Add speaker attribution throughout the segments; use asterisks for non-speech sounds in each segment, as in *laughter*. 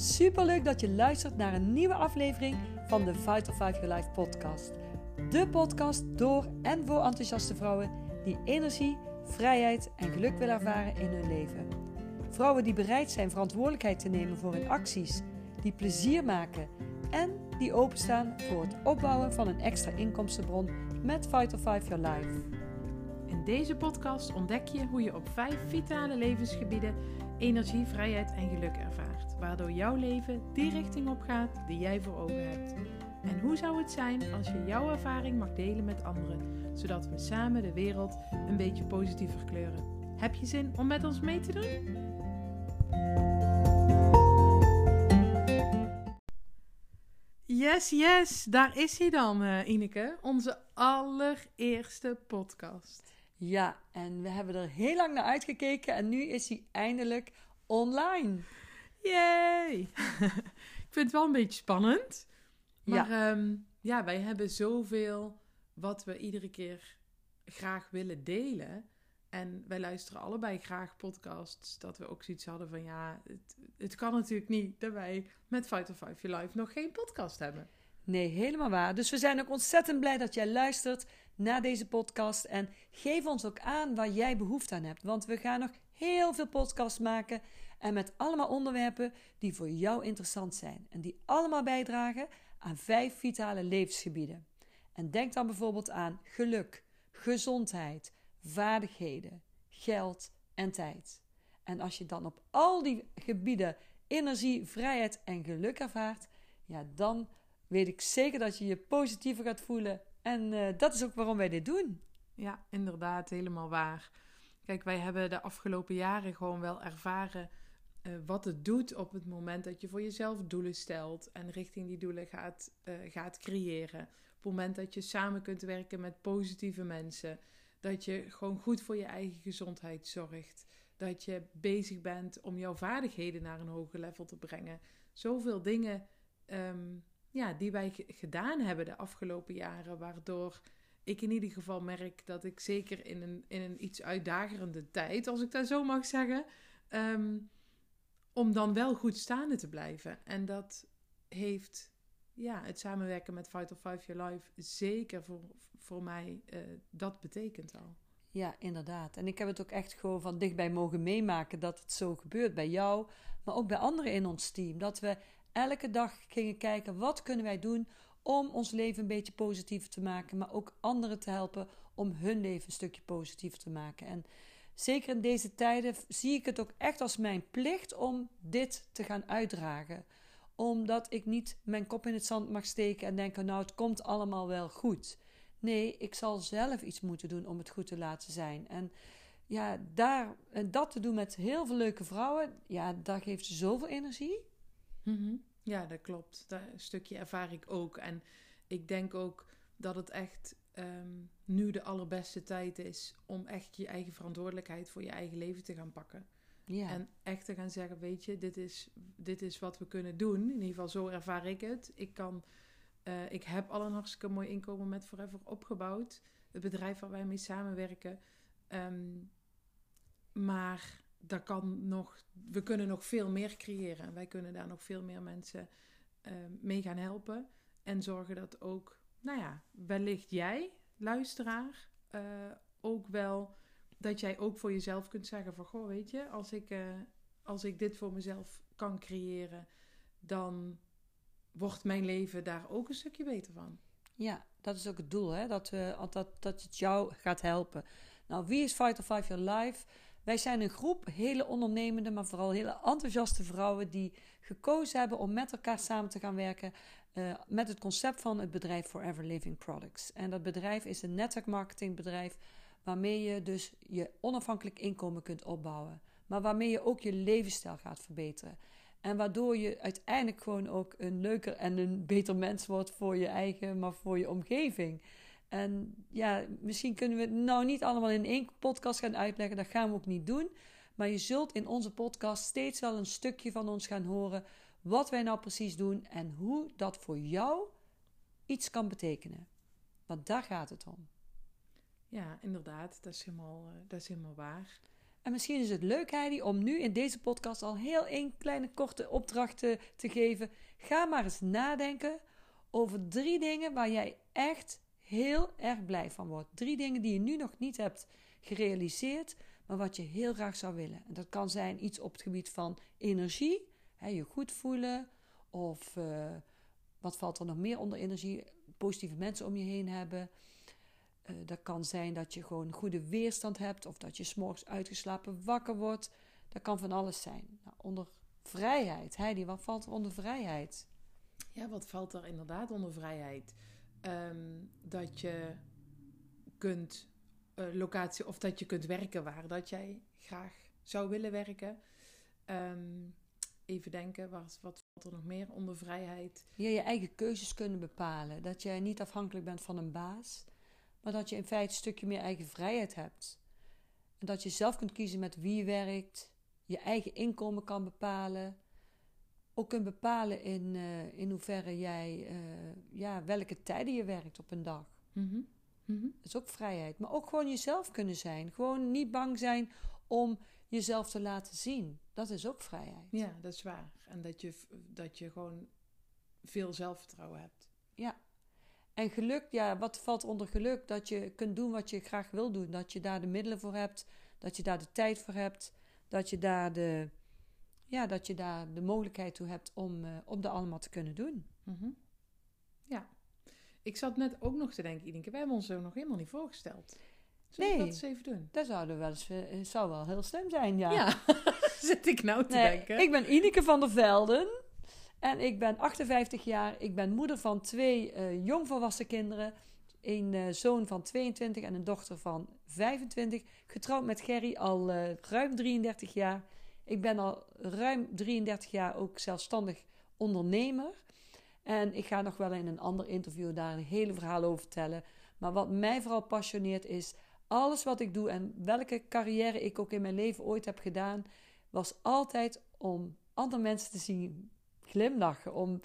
Speaker 1: Super leuk dat je luistert naar een nieuwe aflevering van de Vital 5 Your Life podcast. De podcast door en voor enthousiaste vrouwen die energie, vrijheid en geluk willen ervaren in hun leven. Vrouwen die bereid zijn verantwoordelijkheid te nemen voor hun acties, die plezier maken en die openstaan voor het opbouwen van een extra inkomstenbron met Vital 5 Your Life.
Speaker 2: In deze podcast ontdek je hoe je op vijf vitale levensgebieden energie, vrijheid en geluk ervaart, waardoor jouw leven die richting op gaat die jij voor ogen hebt. En hoe zou het zijn als je jouw ervaring mag delen met anderen, zodat we samen de wereld een beetje positiever kleuren? Heb je zin om met ons mee te doen? Yes, yes, daar is hij dan, uh, Ineke. Onze allereerste podcast.
Speaker 1: Ja, en we hebben er heel lang naar uitgekeken en nu is hij eindelijk online.
Speaker 2: Yay! *laughs* Ik vind het wel een beetje spannend. Maar ja. Ehm, ja, wij hebben zoveel wat we iedere keer graag willen delen. En wij luisteren allebei graag podcasts. Dat we ook zoiets hadden van ja, het, het kan natuurlijk niet dat wij met Fight of Five Your Life nog geen podcast hebben.
Speaker 1: Nee, helemaal waar. Dus we zijn ook ontzettend blij dat jij luistert naar deze podcast. En geef ons ook aan waar jij behoefte aan hebt. Want we gaan nog heel veel podcasts maken. En met allemaal onderwerpen die voor jou interessant zijn. En die allemaal bijdragen aan vijf vitale levensgebieden. En denk dan bijvoorbeeld aan geluk, gezondheid, vaardigheden, geld en tijd. En als je dan op al die gebieden energie, vrijheid en geluk ervaart, ja, dan weet ik zeker dat je je positiever gaat voelen. En uh, dat is ook waarom wij dit doen.
Speaker 2: Ja, inderdaad, helemaal waar. Kijk, wij hebben de afgelopen jaren gewoon wel ervaren uh, wat het doet op het moment dat je voor jezelf doelen stelt en richting die doelen gaat, uh, gaat creëren. Op het moment dat je samen kunt werken met positieve mensen. Dat je gewoon goed voor je eigen gezondheid zorgt. Dat je bezig bent om jouw vaardigheden naar een hoger level te brengen. Zoveel dingen um, ja, die wij gedaan hebben de afgelopen jaren, waardoor ik in ieder geval merk dat ik zeker in een, in een iets uitdagerende tijd, als ik dat zo mag zeggen, um, om dan wel goed staande te blijven. En dat heeft ja, het samenwerken met of Five Your Life zeker voor, voor mij, uh, dat betekent al.
Speaker 1: Ja, inderdaad. En ik heb het ook echt gewoon van dichtbij mogen meemaken dat het zo gebeurt bij jou, maar ook bij anderen in ons team. Dat we elke dag gingen kijken wat kunnen wij doen om ons leven een beetje positiever te maken, maar ook anderen te helpen om hun leven een stukje positiever te maken. En zeker in deze tijden zie ik het ook echt als mijn plicht om dit te gaan uitdragen. Omdat ik niet mijn kop in het zand mag steken en denken: nou, het komt allemaal wel goed. Nee, ik zal zelf iets moeten doen om het goed te laten zijn. En ja, daar, en dat te doen met heel veel leuke vrouwen, ja, dat geeft zoveel energie.
Speaker 2: Mm Ja, dat klopt. Dat stukje ervaar ik ook. En ik denk ook dat het echt um, nu de allerbeste tijd is om echt je eigen verantwoordelijkheid voor je eigen leven te gaan pakken. Ja. En echt te gaan zeggen, weet je, dit is, dit is wat we kunnen doen. In ieder geval, zo ervaar ik het. Ik, kan, uh, ik heb al een hartstikke mooi inkomen met Forever opgebouwd. Het bedrijf waar wij mee samenwerken. Um, maar daar kan nog, we kunnen nog veel meer creëren. En wij kunnen daar nog veel meer mensen uh, mee gaan helpen. En zorgen dat ook, nou ja, wellicht jij, luisteraar, uh, ook wel, dat jij ook voor jezelf kunt zeggen van, goh, weet je, als ik, uh, als ik dit voor mezelf kan creëren, dan wordt mijn leven daar ook een stukje beter van.
Speaker 1: Ja, dat is ook het doel, hè? Dat, we, dat, dat het jou gaat helpen. Nou, wie is Fighter 5 Your Life? Wij zijn een groep hele ondernemende, maar vooral hele enthousiaste vrouwen die gekozen hebben om met elkaar samen te gaan werken uh, met het concept van het bedrijf Forever Living Products. En dat bedrijf is een netwerkmarketingbedrijf waarmee je dus je onafhankelijk inkomen kunt opbouwen, maar waarmee je ook je levensstijl gaat verbeteren. En waardoor je uiteindelijk gewoon ook een leuker en een beter mens wordt voor je eigen, maar voor je omgeving. En ja, misschien kunnen we het nou niet allemaal in één podcast gaan uitleggen. Dat gaan we ook niet doen. Maar je zult in onze podcast steeds wel een stukje van ons gaan horen. Wat wij nou precies doen en hoe dat voor jou iets kan betekenen. Want daar gaat het om.
Speaker 2: Ja, inderdaad. Dat is helemaal, eh, dat is helemaal waar.
Speaker 1: En misschien is het leuk, Heidi, om nu in deze podcast al heel één kleine korte opdracht te, te geven. Ga maar eens nadenken over drie dingen waar jij echt heel erg blij van wordt. Drie dingen die je nu nog niet hebt gerealiseerd, maar wat je heel graag zou willen. En dat kan zijn iets op het gebied van energie, hè, je goed voelen, of uh, wat valt er nog meer onder energie? Positieve mensen om je heen hebben. Uh, dat kan zijn dat je gewoon goede weerstand hebt, of dat je s'morgens uitgeslapen wakker wordt. Dat kan van alles zijn. Nou, onder vrijheid, Heidi, wat valt er onder vrijheid?
Speaker 2: Ja, wat valt er inderdaad onder vrijheid? Um, dat je kunt uh, locatie of dat je kunt werken waar dat jij graag zou willen werken. Um, even denken, wat, wat valt er nog meer onder vrijheid?
Speaker 1: Ja, je eigen keuzes kunnen bepalen. Dat jij niet afhankelijk bent van een baas, maar dat je in feite een stukje meer eigen vrijheid hebt. En dat je zelf kunt kiezen met wie je werkt, je eigen inkomen kan bepalen. Ook kunt bepalen in, uh, in hoeverre jij, uh, ja, welke tijden je werkt op een dag. Mm -hmm. Mm -hmm. Dat is ook vrijheid. Maar ook gewoon jezelf kunnen zijn. Gewoon niet bang zijn om jezelf te laten zien. Dat is ook vrijheid.
Speaker 2: Ja, dat is waar. En dat je, dat je gewoon veel zelfvertrouwen hebt.
Speaker 1: Ja. En geluk, ja, wat valt onder geluk? Dat je kunt doen wat je graag wil doen. Dat je daar de middelen voor hebt. Dat je daar de tijd voor hebt. Dat je daar de, ja, dat je daar de mogelijkheid toe hebt om, uh, om dat allemaal te kunnen doen.
Speaker 2: Mm -hmm. Ja. Ik zat net ook nog te denken, Idenke, wij hebben ons zo nog helemaal niet voorgesteld. Zullen
Speaker 1: nee,
Speaker 2: we dat eens even doen?
Speaker 1: Dat zouden wel eens, uh, zou wel heel slim zijn, ja.
Speaker 2: Ja, *laughs* zit ik nou te
Speaker 1: nee,
Speaker 2: denken.
Speaker 1: Ik ben Ineke van der Velden en ik ben 58 jaar. Ik ben moeder van twee uh, jongvolwassen kinderen. Een uh, zoon van 22 en een dochter van 25. Getrouwd met Gerry al ruim 33 jaar. Ik ben al ruim 33 jaar ook zelfstandig ondernemer. En ik ga nog wel in een ander interview daar een hele verhaal over vertellen. Maar wat mij vooral passioneert is alles wat ik doe en welke carrière ik ook in mijn leven ooit heb gedaan, was altijd om andere mensen te zien glimlachen. Om,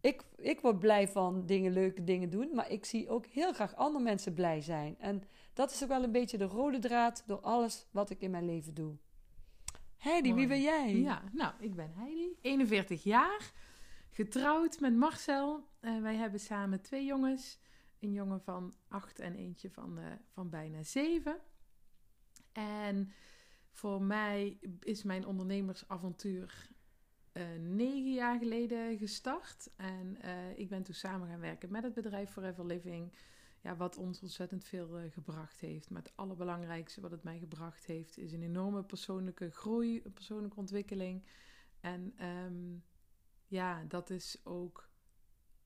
Speaker 1: ik, ik word blij van dingen, leuke dingen doen, maar ik zie ook heel graag andere mensen blij zijn. En dat is ook wel een beetje de rode draad door alles wat ik in mijn leven doe. Heidi, Mooi. wie ben jij?
Speaker 2: Ja, nou, ik ben Heidi, 41 jaar, getrouwd met Marcel. Uh, wij hebben samen twee jongens. Een jongen van acht en eentje van, uh, van bijna zeven. En voor mij is mijn ondernemersavontuur uh, negen jaar geleden gestart. En ik ben toen samen gaan werken met het bedrijf Forever Living. Ja, wat ons ontzettend veel uh, gebracht heeft. Maar het allerbelangrijkste wat het mij gebracht heeft, is een enorme persoonlijke groei, persoonlijke ontwikkeling. En um, ja, dat is ook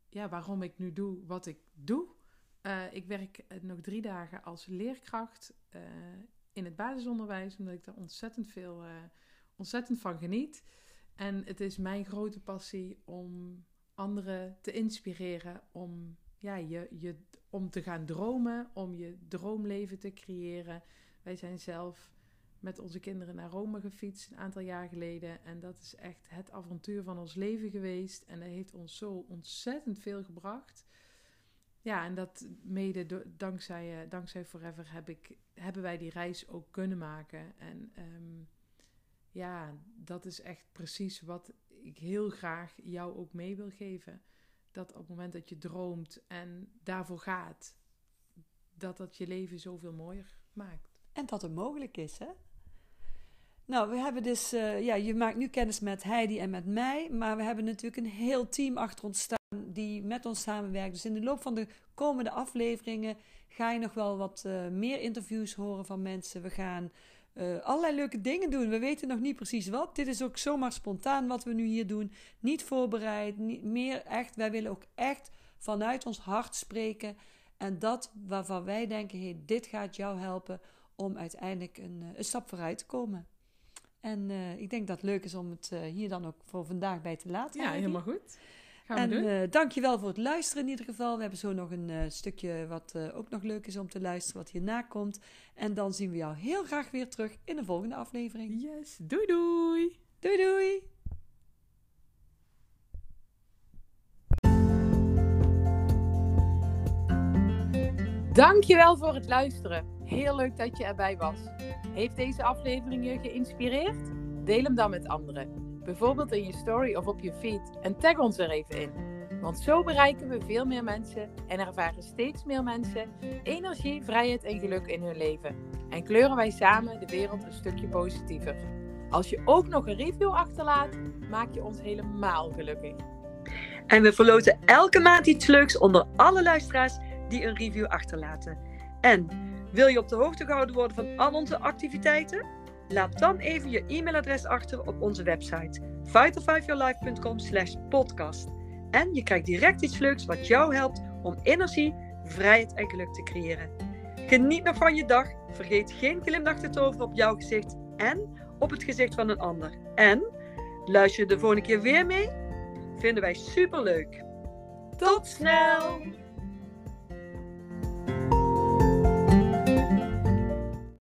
Speaker 2: ja, waarom ik nu doe wat ik doe. Uh, ik werk nog drie dagen als leerkracht in het basisonderwijs, omdat ik daar ontzettend veel, ontzettend van geniet. En het is mijn grote passie om anderen te inspireren om, ja, je, je, om te gaan dromen, om je droomleven te creëren. Wij zijn zelf met onze kinderen naar Rome gefietst een aantal jaar geleden. En dat is echt het avontuur van ons leven geweest. En dat heeft ons zo ontzettend veel gebracht. Ja, en dat mede dankzij, uh, dankzij Forever heb ik, hebben wij die reis ook kunnen maken. En um, ja, dat is echt precies wat ik heel graag jou ook mee wil geven. Dat op het moment dat je droomt en daarvoor gaat, dat dat je leven zoveel mooier maakt.
Speaker 1: En dat het mogelijk is, hè? Nou, we hebben dus, uh, ja, je maakt nu kennis met Heidi en met mij, maar we hebben natuurlijk een heel team achter ons staan die met ons samenwerkt. Dus in de loop van de komende afleveringen ga je nog wel wat uh, meer interviews horen van mensen. We gaan uh, allerlei leuke dingen doen. We weten nog niet precies wat. Dit is ook zomaar spontaan wat we nu hier doen. Niet voorbereid, niet meer echt. Wij willen ook echt vanuit ons hart spreken. En dat waarvan wij denken, hey, dit gaat jou helpen om uiteindelijk een, een stap vooruit te komen. En uh, ik denk dat het leuk is om het uh, hier dan ook voor vandaag bij te laten.
Speaker 2: Ja, helemaal goed. Gaan
Speaker 1: en
Speaker 2: we doen.
Speaker 1: Uh, dankjewel voor het luisteren in ieder geval. We hebben zo nog een stukje wat ook nog leuk is om te luisteren, wat hierna komt. En dan zien we jou heel graag weer terug in de volgende aflevering.
Speaker 2: Yes, doei doei!
Speaker 1: Doei doei!
Speaker 2: Dankjewel voor het luisteren. Heel leuk dat je erbij was. Heeft deze aflevering je geïnspireerd? Deel hem dan met anderen. Bijvoorbeeld in je story of op je feed en tag ons er even in. Want zo bereiken we veel meer mensen en ervaren steeds meer mensen energie, vrijheid en geluk in hun leven. En kleuren wij samen de wereld een stukje positiever. Als je ook nog een review achterlaat, maak je ons helemaal gelukkig.
Speaker 1: En we verloten elke maand iets leuks onder alle luisteraars die een review achterlaten. En wil je op de hoogte gehouden worden van al onze activiteiten? Laat dan even je e-mailadres achter op onze website vitalfiveyourlife.com slash podcast. En je krijgt direct iets leuks wat jou helpt om energie, vrijheid en geluk te creëren. Geniet nog van je dag. Vergeet geen glimlach te toveren op jouw gezicht en op het gezicht van een ander. En luister je de volgende keer weer mee? Vinden wij super leuk. Tot snel!